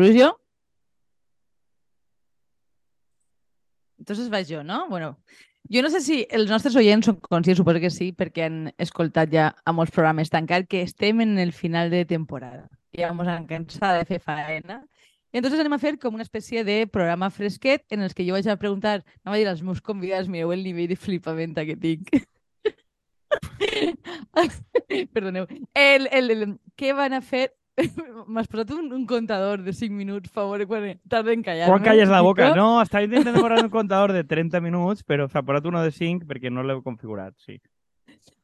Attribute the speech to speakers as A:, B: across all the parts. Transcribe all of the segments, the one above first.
A: ¿Intrusió? Entonces vaig jo, no? Bueno, jo no sé si els nostres oients són conscients, suposo que sí, perquè han escoltat ja a molts programes tancat que estem en el final de temporada. Ja ens han cansat de fer faena. I entonces anem a fer com una espècie de programa fresquet en els que jo vaig a preguntar, anava a dir als meus convidats, mireu el nivell de flipament que tinc. Perdoneu. El, el, el, què van a fer M'has posat un, un contador de 5 minuts, per favor, quan tarda en callar.
B: Quan calles la boca? No, estava intentant posar un contador de 30 minuts, però s'ha posat uno de 5 perquè no l'he configurat, sí.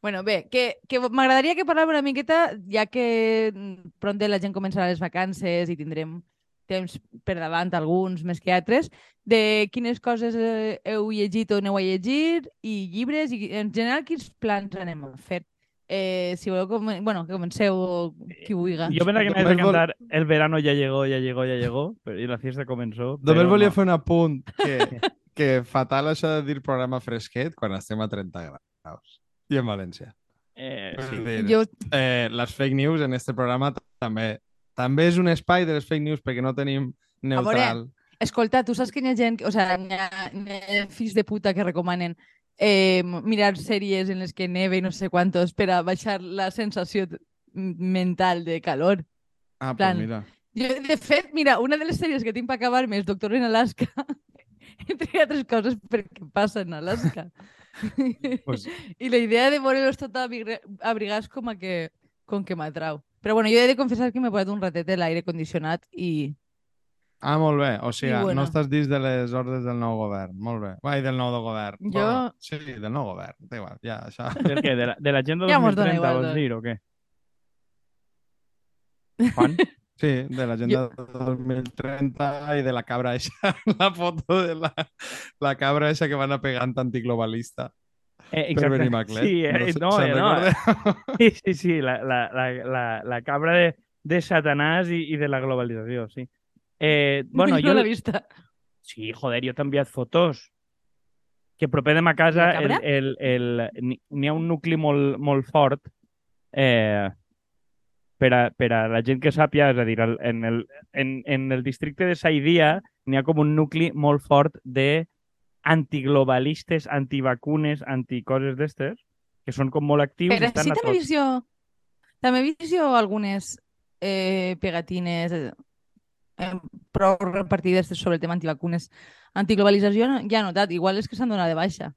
A: Bueno, bé, que, que m'agradaria que parlem una miqueta, ja que pront la gent començarà les vacances i tindrem temps per davant alguns més que altres, de quines coses eh, heu llegit o aneu a llegir i llibres i en general quins plans anem a fer. Eh, si voleu, com... bueno, que comenceu qui vulgui.
B: Jo pensava que m'hagués de cantar El verano ya llegó, ya llegó, ya llegó, i la fiesta comenzó.
C: Només volia no. fer un apunt que, que fatal això de dir programa fresquet quan estem a 30 graus. I en València.
B: Eh, sí.
C: dir, jo... eh, les fake news en este programa també també és un espai de les fake news perquè no tenim neutral.
A: Veure, escolta, tu saps que hi ha gent, o sigui, hi ha, hi ha fills de puta que recomanen eh, mirar sèries en les que neve i no sé quantos per a baixar la sensació mental de calor.
C: Ah, plan, pues mira.
A: Jo, de fet, mira, una de les sèries que tinc per acabar-me és Doctor en Alaska, entre altres coses perquè passa en Alaska. Pues... I la idea de veure-los tot abrigats com a que, com que m'atrau. Però bueno, jo he de confessar que m'he posat un ratet de l'aire condicionat i
C: Ah, molt bé. O sigui, no estàs dins de les ordres del nou govern. Molt bé. Ai, del nou de govern.
A: Jo... Bueno,
C: sí, del nou govern. Da igual, ja, això...
B: Del què? De l'agenda la, 2030, igual, vols dir, o què? Juan?
C: Sí, de l'agenda ja. 2030 i de la cabra eixa. La foto de la, la cabra eixa que van a pegant antiglobalista.
B: Eh, exacte. Per Maclet. Sí, eh, no, no, eh, no. Sí, sí, sí, la, la, la, la, la cabra de, de Satanàs i, i de la globalització, sí. Eh, bueno,
A: jo... l'he vista.
B: Sí, joder, jo t'he enviat fotos. Que proper de ma casa el, el, el, n'hi ha un nucli molt, molt fort eh, per, a, per a la gent que sàpia, és a dir, en el, en, en el districte de Saidia n'hi ha com un nucli molt fort de antiglobalistes, antivacunes, anticoses d'estes, que són com molt actius.
A: Però sí també he vist jo, també he vist jo algunes eh, pegatines prou repartides sobre el tema antivacunes. Antiglobalització ja he notat, igual és que s'han donat de baixa.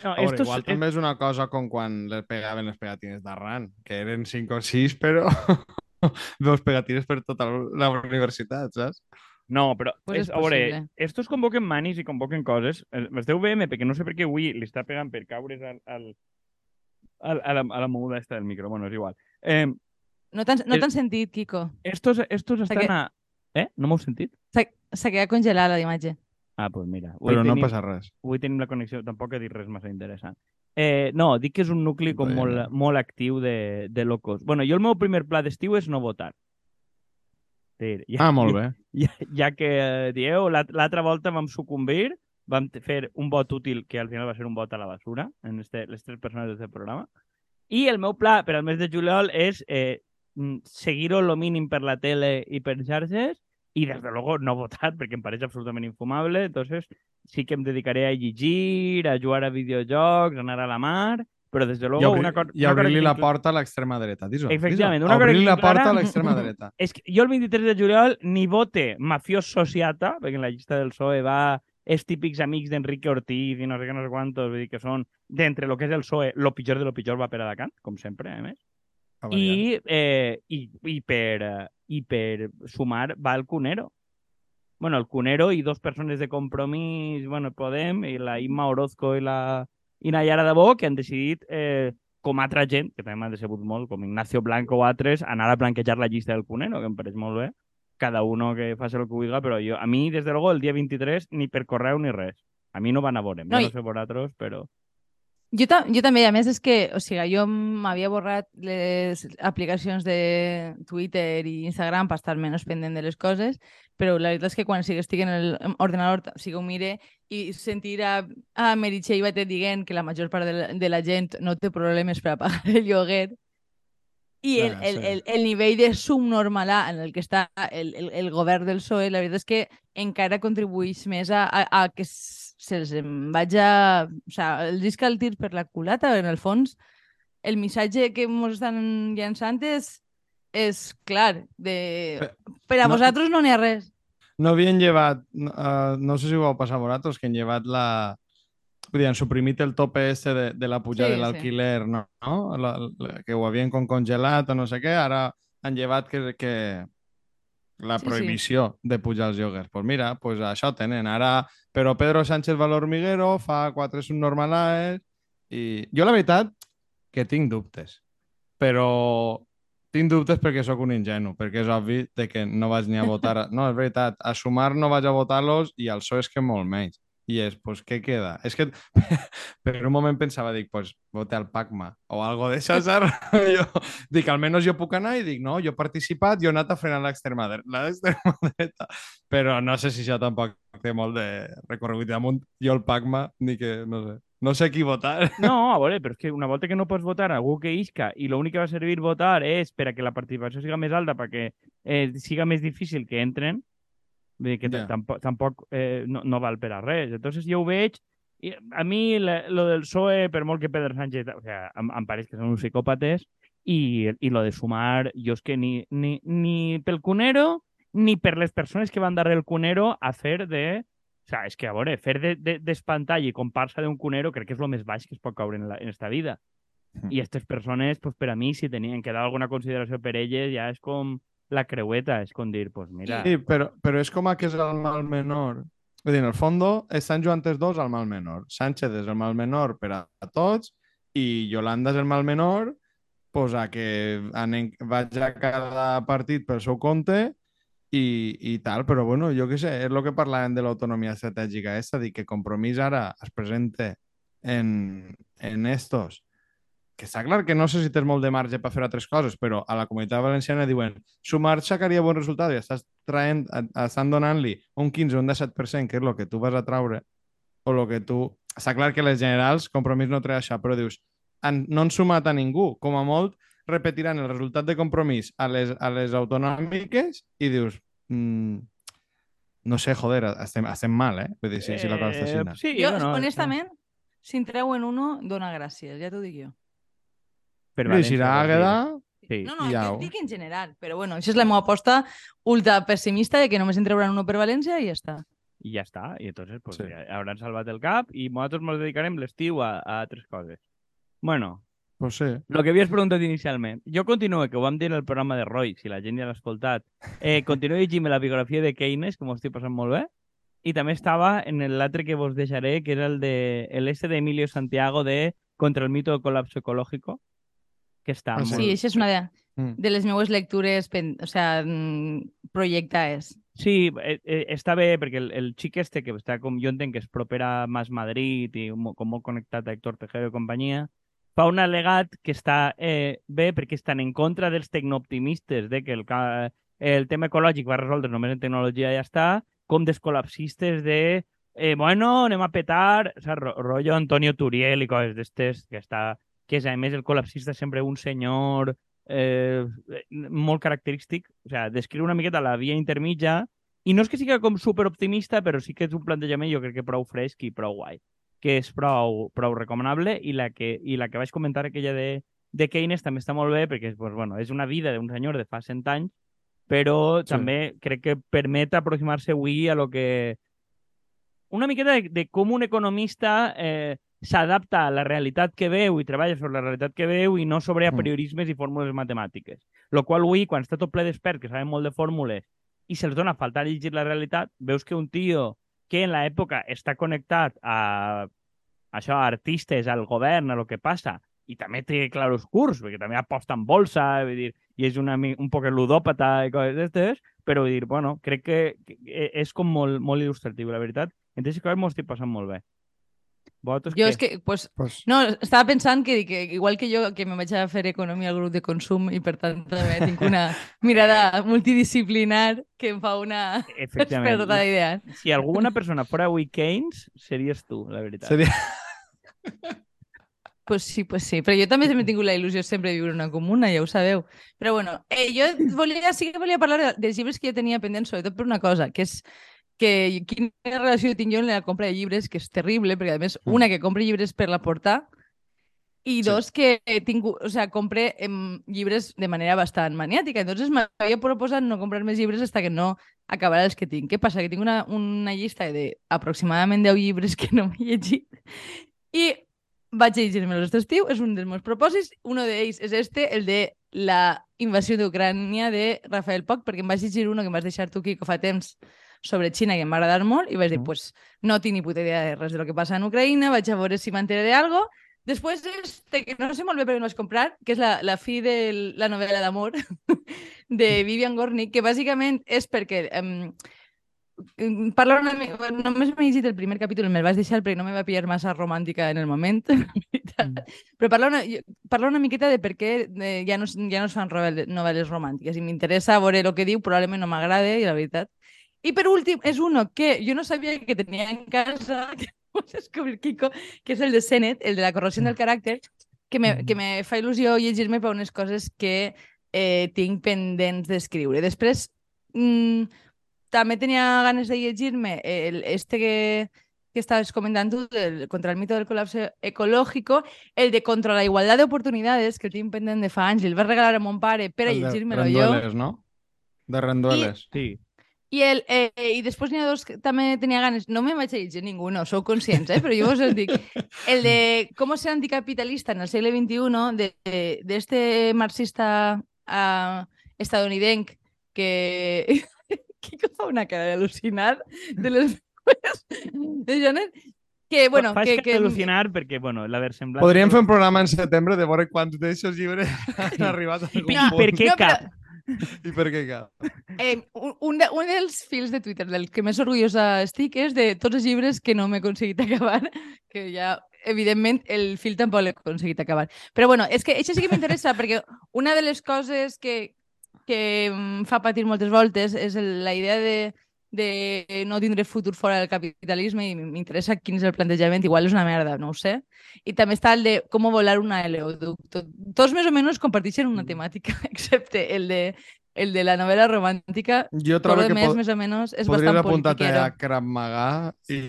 C: No, veure, estos... igual també és una cosa com quan les pegaven les pegatines d'arran, que eren 5 o 6, però dos pegatines per tota la universitat, saps?
B: No, però, pues és, és a veure, estos convoquen manis i convoquen coses. Els d'UVM, perquè no sé per què avui li està pegant per caure's al, al, al, a, la, a la moguda esta del micro. Bueno, és igual. Eh,
A: no t'han no sentit, Kiko.
B: Estos, estos estan que... a, Eh? No m'heu sentit?
A: S'ha quedat congelada la imatge.
B: Ah, doncs pues mira.
C: Però tenim, no passa res.
B: Avui tenim la connexió, tampoc he dit res massa interessant. Eh, no, dic que és un nucli com molt, molt actiu de, de locos. bueno, jo el meu primer pla d'estiu és no votar.
C: Ja, ah, molt bé.
B: Ja, ja que eh, dieu, l'altra volta vam sucumbir, vam fer un vot útil, que al final va ser un vot a la basura, en este, les tres persones del programa. I el meu pla per al mes de juliol és eh, seguir-ho lo mínim per la tele i per xarxes i, des de luego, no votar, perquè em pareix absolutament infumable. Entonces, sí que em dedicaré a llegir, a jugar a videojocs, a anar a la mar, però des de luego... I, obri
C: una,
B: cosa,
C: i obrir-li la porta a l'extrema dreta. Diso,
B: Efectivament.
C: Obrir-li la porta a l'extrema dreta.
B: És que jo el 23 de juliol ni vote mafiós sociata, perquè en la llista del PSOE va els típics amics d'Enrique Ortiz i no sé què, no sé quantos, vull dir que són, d'entre el que és el PSOE, lo pitjor de lo pitjor va per a Alacant, com sempre, a més. I, eh, i, i, per, i per sumar va el Cunero. Bueno, el Cunero i dos persones de compromís, bueno, Podem, i la Imma Orozco i la i Nayara de Bo, que han decidit, eh, com altra gent, que també m'ha decebut molt, com Ignacio Blanco o altres, anar a blanquejar la llista del Cunero, que em pareix molt bé. Cada uno que faci el que vulgui, però jo, a mi, des de luego, el dia 23, ni per correu ni res. A mi no van a veure, no, no sé vosaltres, però...
A: Jo, ta jo també, a més, és que, o sigui, jo m'havia borrat les aplicacions de Twitter i Instagram per estar menys pendent de les coses, però la veritat és que quan sigui, estic en l'ordenador, o sigui, ho mire i sentir a, a Meritxell Batet dient que la major part de la, de la gent no té problemes per a pagar el lloguer, I el, el, el, el nivell de subnormalà en el que està el, el, el govern del PSOE, la veritat és que encara contribueix més a, a, a que se'ls vagi a... O sigui, el disc al tir per la culata, en el fons, el missatge que ens estan llançant és, és clar, de... Per a
C: no-
A: vosaltres no n'hi ha res.
C: No havien llevat, uh, no sé si ho vau passar a vosaltres, que han llevat la... Vull dir, han suprimit el tope este de, de la pujada
A: Sí,
C: de
A: sí.
C: l'alquiler, no? no? La, la, que ho havien com congelat o no sé què, ara han llevat que, que la
A: Sí, sí.
C: prohibició de pujar els lloguers. Pues mira, pues això tenen. Ara, però Pedro Sánchez va a l'hormiguero, fa quatre subnormalaes i jo la veritat que tinc dubtes, però tinc dubtes perquè sóc un ingenu, perquè és obvi de que no vaig ni a votar... No, és veritat, a sumar no vaig a votar-los i al PSOE és que molt menys. I és, pues, què queda? És que per un moment pensava, dic, pues, vote al Pacma o algo de César. jo, dic, almenys jo puc anar i dic, no, jo he participat, jo he anat a frenar l'extrema dre- l'extrema dreta. Però no sé si això tampoc té molt de recorregut damunt. Jo el Pacma, ni que, no sé, no sé qui votar.
B: No, a veure, però és que una volta que no pots votar algú que isca i l'únic que va servir votar és per a que la participació siga més alta, perquè eh, siga més difícil que entren, vull dir que yeah. tampoc, tampoc eh, no, no val per a res. Entonces jo ho veig, i a mi la, lo del PSOE, per molt que Pedro Sánchez, o sea, em, em pareix que són uns psicòpates, i, i lo de sumar, jo és que ni, ni, ni pel Cunero ni per les persones que van darrere el Cunero a fer de... O sea, és que, a veure, fer de- de- d'espantall de, i comparsa d'un Cunero crec que és el més baix que es pot caure en, la, en esta vida.
C: Mm.
B: I aquestes persones, pues, per a mi, si tenien que dar alguna consideració per elles, ja és com la creueta, és com dir, pues mira...
C: Sí, però, però és com a que és el mal menor. Vull dir, en el fondo, estan jugant els dos al mal menor. Sánchez és el mal menor per a, a tots i Yolanda és el mal menor pues, a que anem, vaig a cada partit pel seu compte i, i tal, però bueno, jo què sé, és el que parlàvem de l'autonomia estratègica aquesta, dir que Compromís ara es presenta en, en estos que està clar que no sé si tens molt de marge per fer altres coses, però a la comunitat valenciana diuen sumar sacaria bon resultat i estàs traient, estan donant-li un 15 o un 17%, que és el que tu vas a traure, o el que tu... Està clar que les generals, compromís no treia això, però dius, han, no han sumat a ningú, com a molt repetiran el resultat de compromís a les, a les autonòmiques i dius, mm, no sé, joder, estem, estem mal, eh? Vull dir, si, si la cosa està així.
B: sí,
A: Jo,
B: bueno,
A: honestament, si en treuen uno, dona gràcies, ja t'ho dic jo.
B: Dir.
C: Àgueda,
B: Sí.
A: No, no,
C: Ja
A: jo
C: ho-
A: dic en general, però bueno, això és la meva aposta ultra pessimista de que només en trauran uno per València i ja està.
B: I ja està. I entonces pues,
C: Sí.
B: ja hauran salvat el cap i nosaltres ens dedicarem l'estiu a, a altres coses. Bueno,
C: pues sí.
B: el que havies preguntat inicialment. Jo continuo, que ho vam dir en el programa de Roy, si la gent ja l'ha escoltat. Eh, continuo llegint la biografia de Keynes, que m'ho estic passant molt bé. I també estava en l'altre que vos deixaré, que era el de el este de Emilio Santiago de Contra el mito del colapso ecológico, que està
C: Ah,
B: molt...
A: Sí, això és una de,
C: Mm.
A: de les meues lectures pen, o sea, mm, projectades.
B: Sí, eh, eh, està bé perquè el, el xic este que està com jo entenc que és proper a Mas Madrid i com molt connectat a Héctor Tejero i companyia, fa un al·legat que està eh, bé perquè estan en contra dels tecnooptimistes de que el, el tema ecològic va resoldre només en tecnologia i ja està, com dels col·lapsistes de eh, bueno, anem a petar, saps? Ro- Rollo Antonio Turiel i coses d'estes, que està que és a més el col·lapsista sempre un senyor eh, molt característic, o sea, descriu una miqueta la via intermitja i no és que siga com super optimista, però sí que és un plantejament jo crec que prou fresc i prou guai, que és prou, prou recomanable i la que, i la que vaig comentar aquella de, de Keynes també està molt bé perquè pues, bueno, és una vida d'un senyor de fa 100 anys, però
C: Sí.
B: també crec que permet aproximar-se avui a lo que... Una miqueta de, de com un economista eh, s'adapta a la realitat que veu i treballa sobre la realitat que veu i no sobre
C: Mm.
B: apriorismes i fórmules matemàtiques. Lo qual avui, quan està tot ple d'experts que saben molt de fórmules i se'ls dona a faltar llegir la realitat, veus que un tio que en l'època està connectat a això, a artistes, al govern, a lo que passa, i també té claroscurs, perquè també aposta en bolsa, vull dir, i és una, un poc ludòpata i coses d'estes, però vull dir, bueno, crec que, que és com molt, molt il·lustratiu, la veritat. Entonces, que m'ho estic passant molt bé. Vosaltres
A: Jo
B: què?
A: és que, pues,
C: Pues,
A: no, estava pensant que, que igual que jo, que me vaig a fer economia al grup de consum i per tant també tinc una mirada multidisciplinar que em fa una
B: Efectivament.
A: experta d'idees.
B: Si alguna persona fora avui Keynes, series tu, la veritat.
C: seria...
A: Pues sí, pues sí. Però jo també he tingut la il·lusió sempre de viure en una comuna, ja ho sabeu. Però bueno, eh, jo volia, sí que volia parlar de- dels llibres que jo tenia pendents, sobretot per una cosa, que és que quina relació tinc jo en la compra de llibres, que és terrible, perquè a més,
C: Mm.
A: una, que compre llibres per la portar, i
C: Sí.
A: dos, que tinc, o sea, compré em, llibres de manera bastant maniàtica. Entonces m'havia proposat no comprar més llibres hasta que no acabara els que tinc. Què passa? Que tinc una, una llista de aproximadament 10 llibres que no m'he llegit i vaig a llegir-me-los aquest estiu, és un dels meus propòsits. Uno d'ells és este, el de la invasió d'Ucrània de Rafael Poch, perquè em vaig llegir uno que em vas deixar tu, Quico, fa temps, sobre Xina, que em va agradar molt, i vaig dir,
C: Mm.
A: pues, no tinc ni puta idea de res de lo que passa en Ucraïna, vaig a veure si m'entere de algo. Després este, que no sé molt bé per no vaig comprar, que és la, la fi de la novel·la d'amor de Vivian Gornick, que bàsicament és perquè em, em, parla una mica... Només m'he llegit el primer capítol, me'l vaig deixar perquè no me va pillar massa romàntica en el moment, veritat. però parla una, parla una miqueta de per què eh, ja, no, es- ja no es fan novel- novel·les romàntiques i m'interessa veure el que diu, probablement no m'agrada, i la veritat. I per últim, és uno que jo no sabia que tenia en casa, que vaig descobrir Kiko, que és el de Sennett, el de la corrosió del caràcter, que me, que me fa il·lusió llegir-me per unes coses que eh, tinc pendents d'escriure. Després, mm, també tenia ganes de llegir-me el, este que, que estaves comentant tu, del, contra el mito del colapso ecológico, el de contra la igualdad de oportunidades, que el tinc pendent de fa anys, i el va regalar a mon pare per a
C: El de
A: llegir-me-lo jo.
C: Rendueles, no? De Rendueles.
B: Sí.
A: I, el, eh, I després n'hi ha dos que també tenia ganes. No me vaig a llegir ningú, no, sou conscients, eh? però jo us el dic. El de com ser anticapitalista en el segle XXI, de, de, este marxista uh, estadounidenc que... Quico fa una cara d'al·lucinar de les de Janet, que, bueno, que,
B: que,
A: que,
B: al·lucinar perquè, bueno, la versemblança...
C: Podríem fer un programa en setembre de veure quants d'aquests llibres han arribat a algun
B: i per
C: punt.
B: què
A: No, però-
B: cap?
C: I per què cap?
A: Eh, un, de, un dels fils de Twitter del que més orgullosa estic és de tots els llibres que no m'he aconseguit acabar, que ja, evidentment, el fil tampoc l'he aconseguit acabar. Però bueno, és que això sí que m'interessa, perquè una de les coses que, que em fa patir moltes voltes és la idea de, de no tindre futur fora del capitalisme i m'interessa quin és el plantejament, igual és una merda, no ho sé. I també està el de com volar un oleoducto. Tots més o menys comparteixen una temàtica, excepte el de, el de la novel·la romàntica.
C: Jo trobo que
A: més, més o menys, és
C: podries
A: bastant
C: apuntar-te
A: politiquero.
C: a Krav Maga i,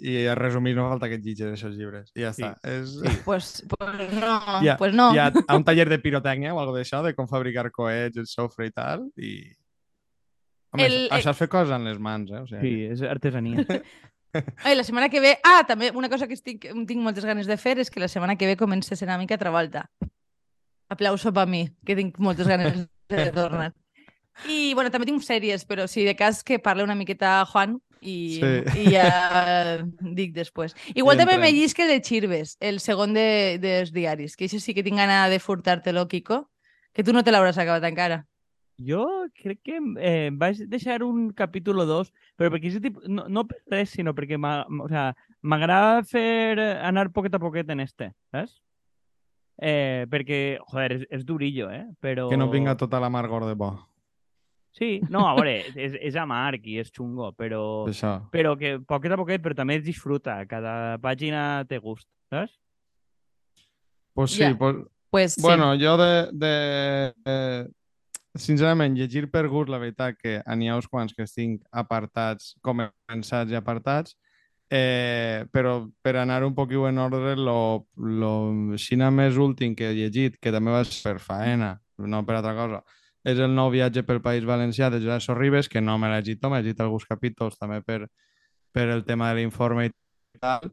C: i a resumir no falta que et llegis aquests llibres. I ja
B: Sí.
C: està. És...
B: Sí.
A: Pues, pues no,
C: Ja,
A: pues no.
C: Hi ha a un taller de pirotècnia o algo d'això, de com fabricar coets, el sofre i tal, i... Home,
A: El-
C: el... això és fer coses amb les mans, eh? O sigui,
B: Sí, és artesania.
A: Ai, la setmana que ve... Ah, també una cosa que estic, tinc moltes ganes de fer és que la setmana que ve comença ceràmica a Travolta. Aplauso per mi, que tinc moltes ganes de tornar. I, bueno, també tinc sèries, però si de cas que parle una miqueta Juan i,
C: Sí.
A: i ja dic després. Igual
C: I
A: també me llisc el de Chirves, el segon de, dels diaris, que això sí que tinc gana de furtar-te-lo, Kiko, que tu no te l'hauràs acabat encara.
B: Jo crec que eh, vaig deixar un capítol o dos, però perquè és tipus, no, no per res, sinó perquè m'ha- o sea, m'agrada fer eh, anar poquet a poquet en este, saps? Eh, perquè, joder, és, és durillo, eh? Però...
C: Que no vinga tota l'amargor de bo.
B: Sí, no, a veure, és, és amarg i és xungo, però,
C: Això.
B: però que poquet a poquet, però també es disfruta. Cada pàgina té gust, saps?
C: Pues sí,
A: Ja.
C: pues,
A: Pues, sí.
C: Bueno, jo de, de, eh, sincerament, llegir per gust, la veritat que n'hi ha uns quants que estic apartats, començats i apartats, eh, però per anar un poquillo en ordre, lo, lo xina més últim que he llegit, que també va ser per faena, no per altra cosa, és el nou viatge pel País Valencià de Josep Sorribes, que no me l'he llegit, m'he llegit alguns capítols també per, per el tema de l'informe i tal,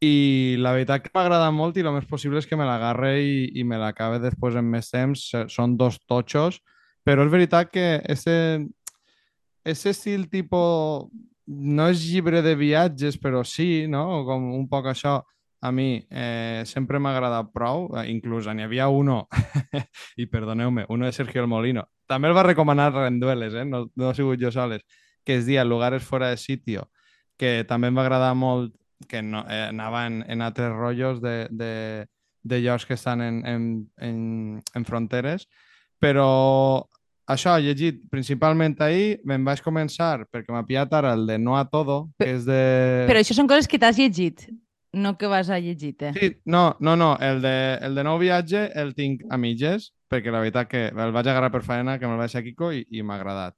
C: i la veritat que m'agrada molt i el més possible és que me l'agarre i, i me l'acabe després en més temps. Són dos totxos, però és veritat que este, este estil tipus no és llibre de viatges, però sí, no? Com un poc això a mi eh, sempre m'ha agradat prou, eh, inclús n'hi havia uno, i perdoneu-me, uno de Sergio El Molino, també el va recomanar Rendueles, eh? no, no ha sigut jo soles, que es dia Lugares fora de sitio, que també em va agradar molt que no, eh, anava en, en altres rotllos de, de, de llocs que estan en, en, en, en fronteres, però això, he llegit principalment ahir, me'n vaig començar, perquè m'ha pillat ara el de No a Todo, que és de...
A: Però això són coses que t'has llegit. no que vas a llegir-te.
C: Sí, no, no, no, el de, el de nou viatge el tinc a mitges, perquè la veritat que el vaig agarrar per faena, que me'l vaig a Kiko i, i m'ha agradat.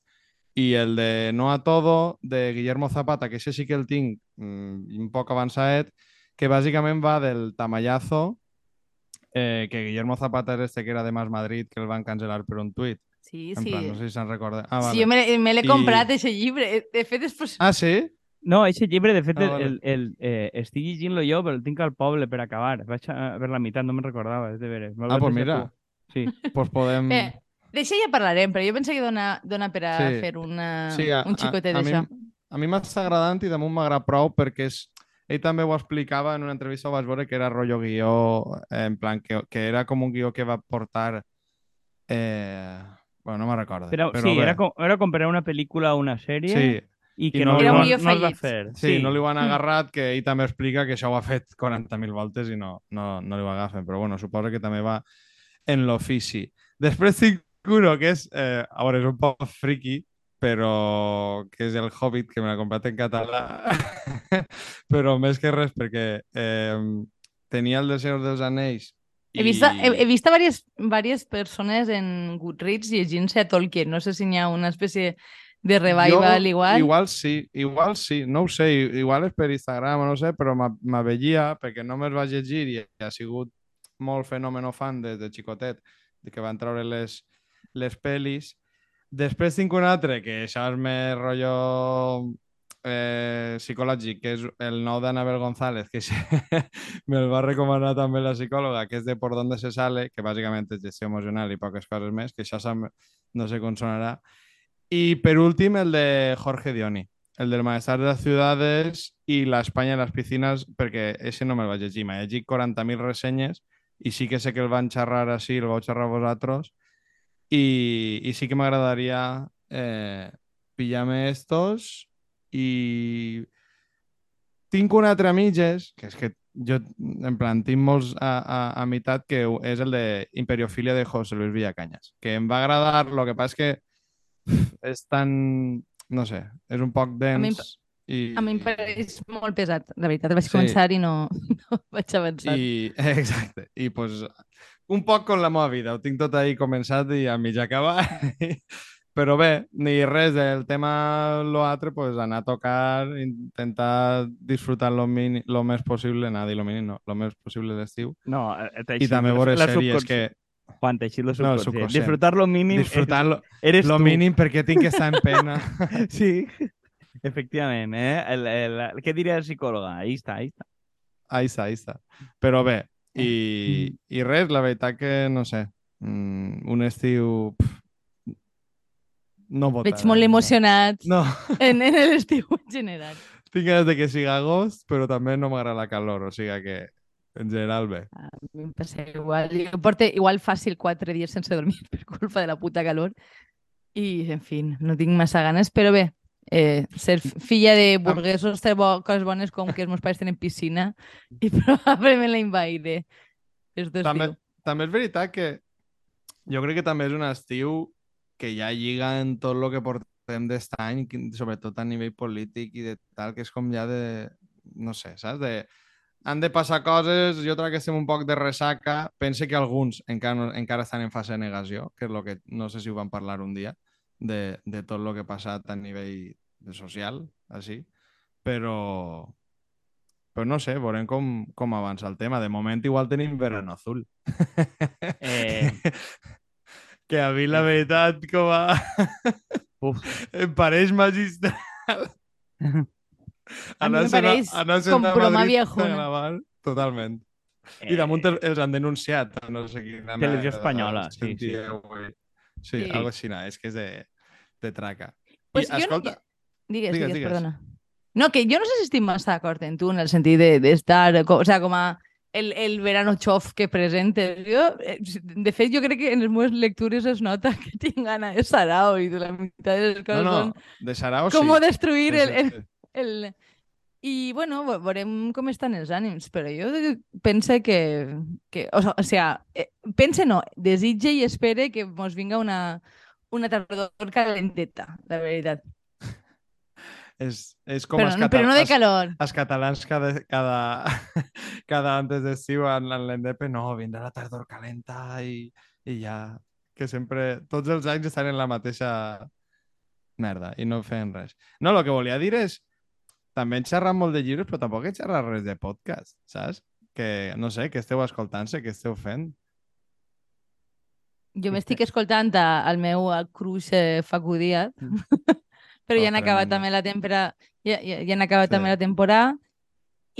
C: I el de No a Todo, de Guillermo Zapata, que ese sí que el tinc mm, un poc avançat, que bàsicament va del tamallazo, eh, que Guillermo Zapata és este que era de Más Madrid, que el van cancel·lar per un tuit.
A: Sí,
C: En
A: sí.
C: plan, no sé si se'n recorda. Ah, vale.
A: Sí, jo me, l'he- me l'he
C: I-
A: comprat, aquest llibre. De fet, després...
C: Ah, sí?
B: No, aquest llibre, de fet,
C: Ah,
B: el,
C: vale.
B: el, el, eh, estic llegint-lo jo, però el tinc al poble per acabar. Vaig a ver la meitat, no me'n recordava, és de veres.
C: Ah,
B: vas
C: pues mira.
B: tu. Sí.
C: Pues podem...
A: Bé, d'això ja parlarem, però jo penso que dona, dona per a
C: Sí.
A: fer una,
C: Sí, a,
A: un xicotet d'això.
C: a mi m'està agradant i damunt m'agrada prou perquè és, ell també ho explicava en una entrevista, ho vaig veure que era rotllo guió, eh, en plan, que, que era com un guió que va portar... Eh... Bueno, no me'n recordo.
B: Però,
C: però
B: sí,
C: bé.
B: era, com, era comparar una pel·lícula a una sèrie
C: Sí,
B: i que
C: I
B: no,
C: no-
B: no, no,
A: guió
B: es va fer.
C: sí, no li ho han agarrat, que ell també explica que això ho ha fet 40.000 voltes i no, no, no li ho agafen. Però bueno, suposo que també va en l'ofici. Després tinc uno que és, eh, a veure, és un poc friki, però que és el Hobbit, que me l'ha comprat en català. però més que res perquè eh, tenia el de Senyor dels Anells
A: He vist, he, he vist a diverses, diverses persones en Goodreads llegint-se a Tolkien. No sé si n'hi ha una espècie de revival igual.
C: Igual sí, igual sí, no ho sé, igual és per Instagram no sé, però m'a- m'aveia perquè no me'ls va llegir i ha sigut molt fenòmeno fan des de xicotet, de que van treure les, les pel·lis. Després tinc un altre, que això és més rotllo eh, psicològic, que és el nou d'Anabel González, que sí, me'l va recomanar també la psicòloga, que és de Por dónde se sale, que bàsicament és gestió emocional i poques coses més, que això no sé com sonarà. Y per últim, el de Jorge Dioni, el del Malestar de las Ciudades i la España en las piscinas, perquè ese no me'l vaig llegir. M'he llegit 40.000 ressenyes i sí que sé que el van xerrar així, el vau xerrar vosaltres, i, i sí que m'agradaria eh, pillar-me estos i tinc un altre mitges, que és que jo, en plan, tinc molts a, a, a meitat, que és el de Imperiofilia de José Luis Villacañas, que em va agradar, lo que passa és que és tan... no sé, és un poc dens i...
A: A mi em pareix molt pesat, la veritat. Vaig
C: Sí.
A: començar i no, no vaig avançar.
C: I, exacte. I pues, un poc com la meva vida. Ho tinc tot ahí començat i a mig acabar. Però bé, ni res del tema lo altre, pues anar a tocar, intentar disfrutar lo, mini, lo més possible, anar a dir lo mínim, no, lo més possible d'estiu.
B: No,
C: I també veure sèries que...
B: Juan, t'ha eixit lo
C: No,
B: subconscient.
C: subconscient.
B: Disfrutar lo mínim
C: Disfrutar lo,
B: eres
C: lo
B: tu.
C: mínim perquè tinc que estar en pena.
B: Sí, efectivament. Eh? El, el, el, què diria psicòloga? Ahí està, ahí està.
C: Ahí està, ahí està. Però bé, i, i res, la veritat que, no sé, mm, un estiu... Pff, no votarà.
A: Veig molt emocionat
C: No,
A: en, en l'estiu en general.
C: tinc ganes de que siga agost, però també no m'agrada la calor, o sigui que en general bé.
A: A mi em passa igual. Jo porto igual fàcil quatre dies sense dormir per culpa de la puta calor. I, en fi, no tinc massa ganes, però bé, eh, ser filla de burguesos té bo, coses bones com que els meus pares tenen piscina i probablement la invairé. És
C: També, també és veritat que jo crec que també és un estiu que ja lliga en tot el que portem d'est any, sobretot a nivell polític i de tal, que és com ja de... no sé, saps? De, han de passar coses, jo crec que estem un poc de ressaca, pense que alguns encara, no, encara estan en fase de negació, que és el que no sé si ho vam parlar un dia, de, de tot el que ha passat a nivell de social, així, però, però no sé, veurem com, com avança el tema. De moment igual tenim verano azul.
B: Eh,
C: que a mi la veritat com a...
B: uf,
C: em pareix magistral.
A: A mi me pareix com broma viejuna.
C: gravar, totalment.
B: eh,
C: I damunt el- els han denunciat, no sé quina
B: Televisió espanyola, sí, sí.
C: Sí,
A: Sí.
C: algo així, no, és que és de, de traca.
A: Pues
C: I,
A: jo no-
C: escolta,
A: Digues,
C: Digues,
A: digues,
C: digues.
A: perdona. No, que jo no sé si estic massa d'acord en tu en el sentit de, de estar, o sea, com a el, el verano xof que presentes. Jo, eh, de fet, jo crec que en les meves lectures es nota que tinc gana de Sarao i de la meitat de les
C: no,
A: coses
C: no,
A: són
C: de Sarao
A: com
C: sí.
A: destruir el, el, el... I, bueno, ve- veurem com estan els ànims, però jo pense que... que o, sea, o sea, eh, pense no, desitge i espere que mos vinga una, una tardor calenteta, la veritat.
C: És, és com
A: Però,
C: els,
A: no, però no de
C: els-
A: calor.
C: els catalans cada, cada, cada antes d'estiu en, en l'Endepe, no, vindrà la tardor calenta i, i ja, que sempre, tots els anys estan en la mateixa merda i no feien res. No, el que volia dir és, també he xerrat molt de llibres, però tampoc he xerrat res de podcast, saps? Que, no sé, que esteu escoltant-se, que esteu fent.
A: Jo m'estic escoltant al meu cruix eh, Facu Díaz, però
C: Oh,
A: ja han acabat també la temporada, ja, ja, ja han acabat
C: Sí.
A: també la temporada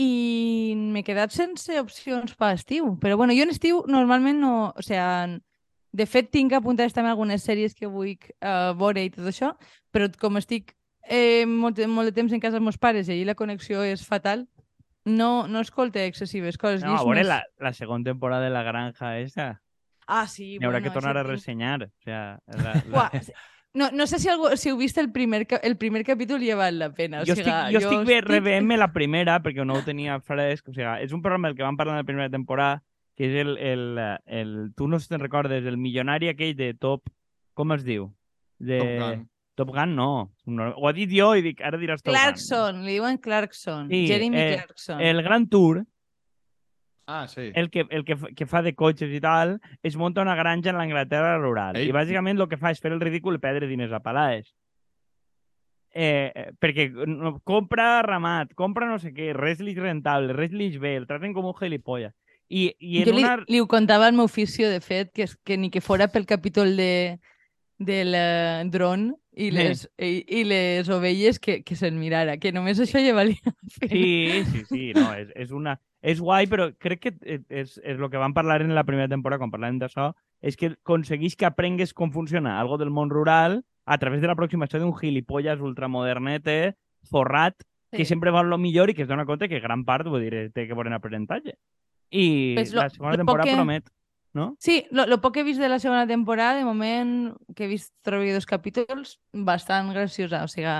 A: i m'he quedat sense opcions per estiu. Però bueno, jo en estiu normalment no... O sigui, de fet tinc apuntades també algunes sèries que vull uh, veure i tot això, però com estic eh, molt, molt de temps en casa dels meus pares i allí la connexió és fatal, no, no escolte excessives coses.
B: No, a veure,
A: més-
B: la, la segona temporada de La Granja esa,
A: Ah, sí,
B: hi haurà
A: bueno,
B: que tornar a ressenyar. O sea, la, la...
A: no, no sé si, algú, si heu vist el primer, el primer capítol i ha val la pena. O
B: jo
A: sigui,
B: estic, jo estic bé reveient-me la primera perquè no ho tenia fresc. O sigui, és un programa del que vam parlar en la primera temporada, que és el... el, el tu no sé si te'n recordes, el milionari aquell de Top... Com es diu? De...
C: Top Gun.
B: Top Gun, no. Ho ha dit jo i dic, ara diràs Top Gun.
A: Clarkson, li diuen Clarkson.
B: Sí,
A: Jeremy
B: eh,
A: Clarkson.
B: El Gran Tour,
C: Ah, sí.
B: el que, el que, fa- que fa de cotxes i tal, es munta una granja en l'Anglaterra rural.
C: Ei.
B: I bàsicament el que fa és fer el ridícul i perdre diners a palades. Eh, eh, perquè no, compra ramat, compra no sé què, res li és rentable, res li és bé, el traten com un gilipolles. I, i en
A: jo li,
B: una...
A: li ho contava al meu oficio, de fet, que, és- que ni que fora pel capítol de, del eh, dron i
B: Sí.
A: les, i, i les ovelles que, que se'n mirara, que només això ja valia.
B: Sí, sí, sí, no, és, és una... És guai, però crec que eh, és, és el que vam parlar en la primera temporada, quan parlàvem d'això, és que aconseguís que aprengues com funciona algo del món rural a través de l'aproximació d'un gilipolles ultramodernete, forrat, que
A: Sí.
B: sempre vol lo millor i que es dona compte que gran part, vull dir, té que veure en aprenentatge. I
A: Pues lo-
B: la segona temporada
A: que-
B: promet, no?
A: Sí, lo, lo poc que he vist de la segona temporada, de moment, que he vist trobo jo dos capítols, bastant graciosa. O sigui,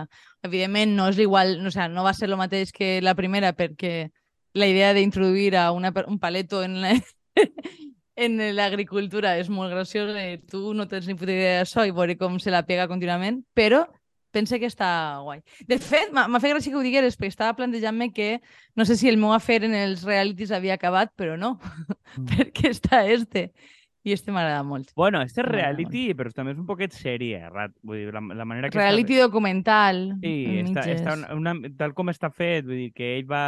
A: evidentment no és igual, o sigui, no va ser el mateix que la primera perquè la idea d'introduir a una, un paleto en la, en l'agricultura és molt graciosa i tu no tens ni puta idea d'això i veure com se la pega contínuament, però pense que està guai. De fet, m'ha fet gràcia que ho digueres, perquè estava plantejant-me que no sé si el meu afer en els realities havia acabat, però no, perquè està este. I este m'agrada molt.
B: Bueno, este és reality, però també és un poquet sèrie. Vull dir, la, la manera que
A: Reality
B: està...
A: documental.
B: Sí, està,
A: mitges.
B: està una, una, tal com està fet, vull dir que ell va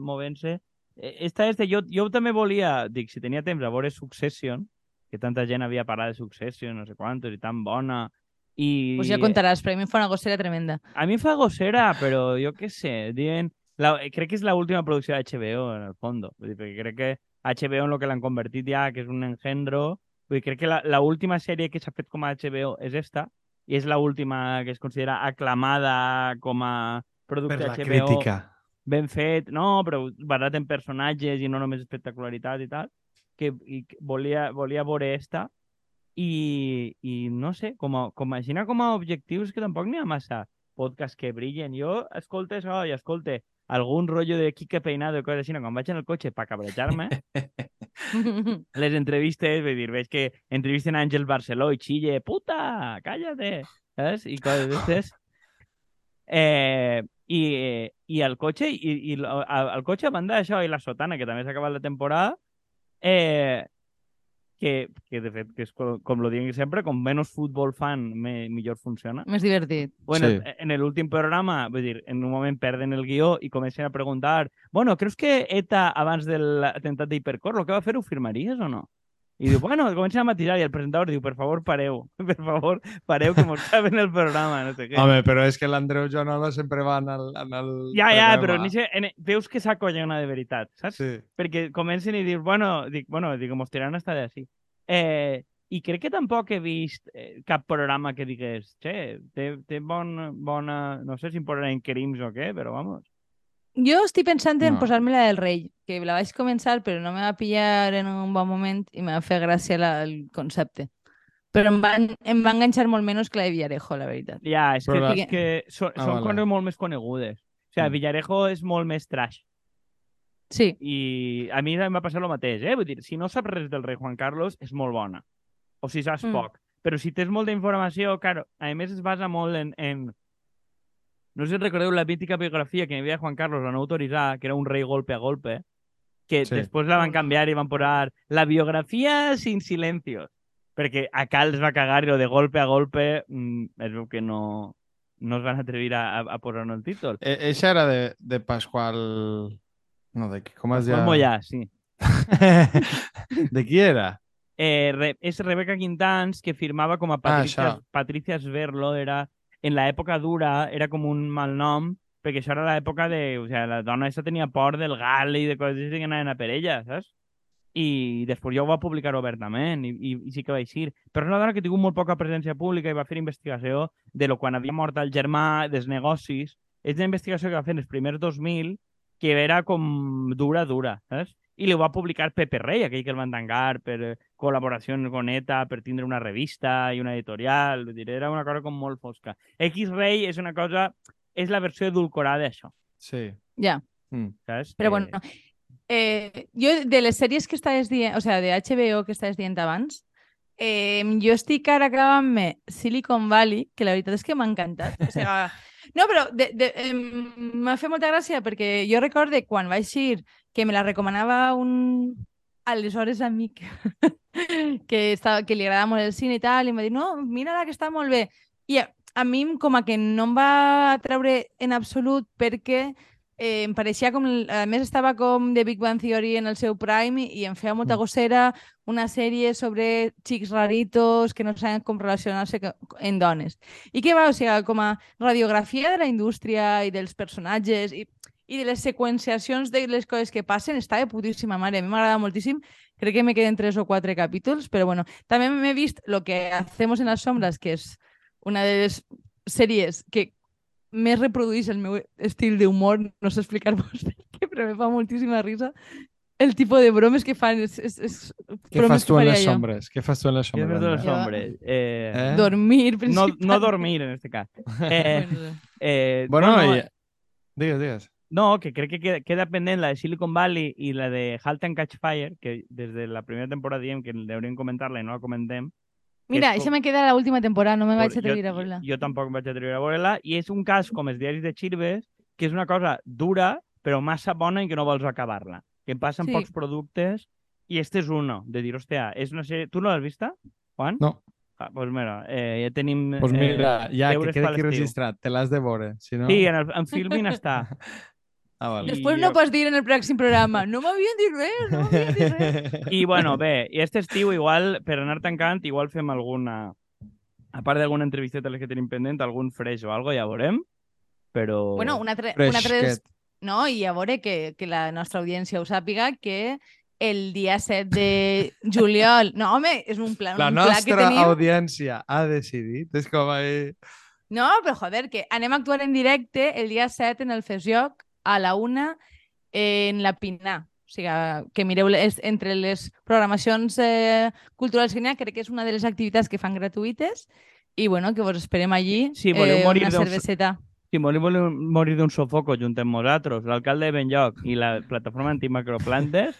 B: movent-se. Eh, Esta este, jo, jo també volia, dic, si tenia temps a veure Succession, que tanta gent havia parlat de Succession, no sé quantos, i tan bona, i...
A: Pues ja contaràs, però a mi em fa una gossera tremenda.
B: A mi em fa gossera, però jo què sé, diuen... La, crec que és l'última producció de HBO, en el fondo. Crec que HBO en el que l'han convertit ja, que és un engendro... Vull dir, crec que la, la última sèrie que s'ha fet com a HBO és esta, i és l'última que es considera aclamada com a producte
C: Per la
B: HBO
C: crítica.
B: ben fet, no, però barat en personatges i no només espectacularitat i tal, que i volia, volia veure esta i, i no sé, com a, com a, aixina com a objectius que tampoc n'hi ha massa podcasts que brillen. Jo escolto això i escolte algun rotllo de Quique Peinado i coses així, quan vaig en el cotxe per cabrejar-me, les entrevistes, vull dir, veig que entrevisten a Àngel Barceló i xille, puta, cállate, saps? I coses d'aquestes. Eh, i, i el cotxe, i, i el, el cotxe a banda d'això i la sotana, que també s'ha acabat la temporada, eh, que, que de fet, que és com, com lo diuen sempre, com menys futbol fan, me, millor funciona.
A: Més divertit.
B: Bueno,
C: Sí.
B: en el últim programa, vull dir, en un moment perden el guió i comencen a preguntar bueno, creus que ETA, abans de l'atemptat d'Hipercor, el que va fer ho firmaries o no? I diu, bueno, comencen a matisar i el presentador diu, per favor, pareu, per favor, pareu, que mos caben el programa, no sé què.
C: Home, però és que l'Andreu Joanola sempre va en el, en el
B: ja, ja,
C: programa.
B: però ni sé, en, veus que s'acollona de veritat, saps?
C: Sí.
B: perquè comencen i dir, bueno, dic, bueno, dic, mos tiraran hasta de així. Eh, I crec que tampoc he vist eh, cap programa que digués, che, té, té bon, bona... No sé si em posaran crims o què, però vamos.
A: Jo estic pensant en
C: No.
A: posar-me la del rei, que la vaig començar però no me va pillar en un bon moment i me va fer gràcia la, el concepte. Però em va, em va enganxar molt menys que la de Villarejo, la veritat.
B: Ja, és que,
C: Però
A: la-
B: és que són,
C: Ah,
B: són
C: vale.
B: coses molt més conegudes. O sigui,
C: Mm.
B: Villarejo és molt més trash.
A: Sí,
B: I a mi em va passar el mateix, eh? Vull dir, si no saps res del rei Juan Carlos, és molt bona. O si saps
A: Mm.
B: poc. Però si tens molta informació, claro, a més es basa molt en, en No sé si recordeu la mítica biografia que hi havia de Juan Carlos, la no autoritzada, que era un rei golpe a golpe, que
C: Sí.
B: després la van canviar i van posar la biografia sin silencios, perquè acá els va cagar i lo de golpe a golpe mm, es veu que no, no es van atrevir a, a, a posar-no el títol.
C: E eixa era de, de Pasqual... No, de qui? Com es
B: Ja.
C: deia?
B: Mollà, sí.
C: de qui era?
B: Eh, Re és Rebeca Quintans, que firmava com a
C: Ah,
B: Patricia,
C: això.
B: Patricia Sverlo, era, en l'època dura era com un mal nom, perquè això era l'època de... O sigui, la dona aquesta tenia por del gal i de coses així que anaven a per ella, saps? I després ja ho va publicar obertament i, i, i sí que va eixir. Però és una dona que ha tingut molt poca presència pública i va fer investigació de lo quan havia mort el germà, dels negocis. És una investigació que va fer en els primers 2000 que era com dura, dura, saps? I li va publicar Pepe Rey, aquell que el van tancar per eh, col·laboració con ETA, per tindre una revista i una editorial. Vull dir, era una cosa com molt fosca. X-Ray és una cosa... És la versió edulcorada d'això,
C: Sí.
A: Ja.
C: Mm.
B: saps?
A: Però
B: Eh,
A: bueno, eh, jo de les sèries que estaves dient, o sea, de HBO que estaves dient abans, eh, jo estic ara acabant-me Silicon Valley, que la veritat és que m'ha encantat. O sea, no, però de, de, eh, m'ha fet molta gràcia perquè jo recorde quan va eixir que me la recomanava un aleshores amic que, estava, que li agradava molt el cine i tal, i em va dir, no, mira-la que està molt bé. I a, a mi com a que no em va treure en absolut perquè eh, em pareixia com... A més, estava com de Big Bang Theory en el seu prime i, em feia molta
C: Mm.
A: gossera una sèrie sobre xics raritos que no saben com relacionar-se en dones. I que va, o sigui, com a radiografia de la indústria i dels personatges i, i de les seqüenciacions de les coses que passen, està de putíssima mare. A mi m'agrada moltíssim. Crec que me queden tres o quatre capítols, però bueno, també m'he vist Lo que hacemos en las sombras, que és una de les sèries que més reprodueix el meu estil d'humor, no sé explicar-vos què, però me fa moltíssima risa el tipus de bromes que fan. És, és, és
C: Què fas tu en les
A: jo.
C: sombres? Què fas tu en les sombres? Andrea?
A: Jo-
B: hombres. Eh,
C: Eh?
A: Dormir,
B: no,
A: principalment.
B: no dormir, en este cas. Eh,
A: Bueno,
B: eh,
C: Bueno,
B: bueno,
C: i... Digues, digues.
B: No, que crec que queda, queda pendent la de Silicon Valley i la de Halt and Catch Fire, que des de la primera temporada diem que hauríem comentar-la i no la comentem.
A: Mira, això
B: com-
A: me queda l'última temporada, no me vaig
B: Jo-
A: atrevir a
B: jo-
A: veure-la.
B: Jo tampoc em vaig atrevir a veure-la i és un cas com els diaris de Chirves, que és una cosa dura però massa bona i que no vols acabar-la. Que em passen
A: Sí.
B: pocs productes i este és uno, de dir, hòstia, és una sèrie... Tu no l'has vista, Juan?
C: No.
B: Ah, pues mira, eh, ja tenim...
C: Pues mira,
B: eh,
C: ja, que queda aquí registrat. Te l'has de veure, si no...
B: Sí, en, el, en Filmin està.
C: Ah, vale.
A: Després
B: I
A: no
B: jo-
A: pots dir en el pròxim programa no m'havien dit res, no m'havien dit res.
B: I bueno, bé, i este estiu igual, per anar tancant, igual fem alguna... A part d'alguna entrevisteta a les que tenim pendent, algun fresh o algo, ja veurem. Però...
A: Bueno, un altre, un
C: Fresquet.
A: altre. No, i a veure que, que la nostra audiència ho sàpiga, que el dia 7 de juliol... No, home, és un pla,
C: La
A: un pla que
C: nostra
A: tenim...
C: audiència ha decidit. És com ahí...
A: No, però joder, que anem a actuar en directe el dia 7 en el Fesjoc a la una en la Pinar. O sigui, que mireu les, entre les programacions eh, culturals que n'hi ha, crec que és una de les activitats que fan gratuïtes i bueno, que vos esperem allí eh,
B: Si voleu morir
A: una cerveseta.
B: Si volem volem morir d'un sofoco junt amb nosaltres, l'alcalde de Benlloc i la plataforma antimacroplantes,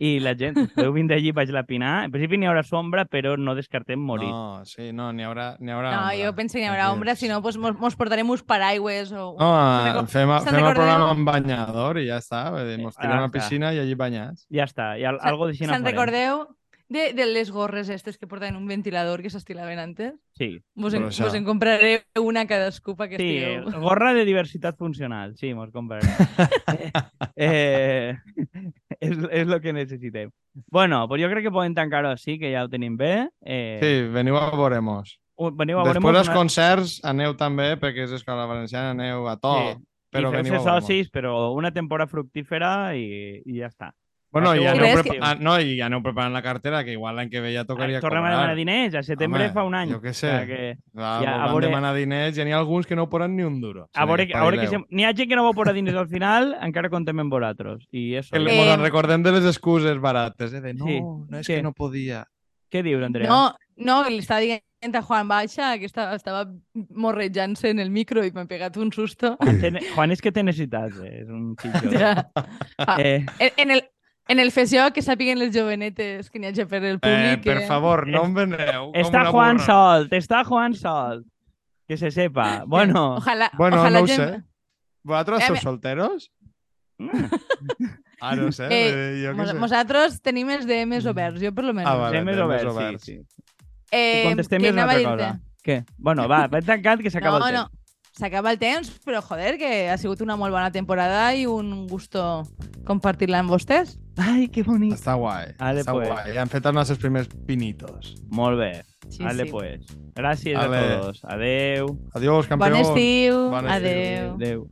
B: i la gent, podeu vindre allí baix la Pinar. En principi n'hi haurà sombra, però no descartem morir.
C: No, sí, no, n'hi haurà, n'hi haurà
A: No,
C: ombra.
A: jo penso que hi haurà ombra, si no, pues, mos, mos portarem uns paraigües o...
C: No,
A: Se'n reco-
C: fem,
A: se'n
C: fem el programa amb banyador i ja està. Vull dir, Mos
B: Ah,
C: tirem a la piscina i allí banyats.
B: Ja està, i al, algo d'així
A: Se'n
B: farem.
A: recordeu de, de les gorres estes que portaven un ventilador que s'estilaven antes?
B: Sí,
A: Vos en,
C: això-
A: vos en compraré una cadascú perquè
B: sí,
A: estigueu...
B: gorra de diversitat funcional, sí, mos comprarem. eh, és, és lo que necessitem. Bueno, pues jo crec que podem tancar-ho així, que ja ho tenim bé. Eh,
C: Sí, veniu a veure-mos.
B: Veniu a
C: Després dels concerts aneu també, perquè és Escola Valenciana, aneu a to.
B: Sí.
C: Però
B: i
C: veure-mos.
B: socis, però una temporada fructífera i, i ja està.
C: Bueno, i
B: I
C: aneu,
A: que-
C: ah, no, i aneu preparant la cartera, que igual l'any que ve ja tocaria
B: Ai, tornem a
C: cobrar.
B: demanar diners, a setembre
C: Home,
B: fa un any.
C: jo què sé.
B: O sigui que,
C: Clar,
B: Ja,
C: ja,
B: a
C: a
B: veure-
C: demanar diners i n'hi ha alguns que no posen ni un duro.
B: a veure, a veure que se... n'hi ha gent que no va posar diners al final, encara contem amb vosaltres. I això.
C: Que
A: Eh,
C: recordem de les excuses barates, eh? de no,
B: Sí,
C: no és
B: sí.
C: que no podia.
B: Què dius, Andrea?
A: No, no, li estava dient a Juan Baixa que estava, estava morrejant-se en el micro i m'ha pegat un susto.
B: Juan, té- Juan és que té necessitats, eh? és un fill.
A: Ja. Ah,
B: Eh,
A: En, en el, en el FESIO que sàpiguen les jovenetes que n'hi hagi per el
C: Eh,
A: públic.
C: per
A: que-
C: favor, no em veneu.
B: està Juan
C: burra.
B: solt, està Juan solt. Que se sepa. Bueno,
A: Ojalá,
C: Bueno,
A: ojalá
C: no ho
A: gent-
C: sé. ¿Vosaltres
A: Eh,
C: sou solteros? Ah, no sé.
A: Eh,
C: eh, jo què
A: Mos-
C: sé.
A: Nosaltres tenim els DMs oberts, jo per lo menos.
C: Ah, vale.
B: sí, més
C: temes
B: obert,
C: oberts.
B: sí, sí.
A: Eh,
B: I contestem
A: què
B: és una altra cosa. Què? Bueno, va, vaig tancant que s'acaba
A: No,
B: el
A: no,
B: temps.
A: S'acaba el temps, però joder, que ha sigut una molt bona temporada i un gusto compartir-la amb vostès.
B: Ai, que bonic.
C: Està guai.
B: Ale,
C: està
B: pues.
C: guai. Ja han fet els nostres primers pinitos.
B: Molt bé.
A: Sí,
B: Vale,
A: sí.
B: pues. Gràcies
C: Ale.
B: a todos. Adeu.
C: Adiós, campions.
A: Bon estiu,
C: Bon estiu.
A: adeu.
B: Adeu.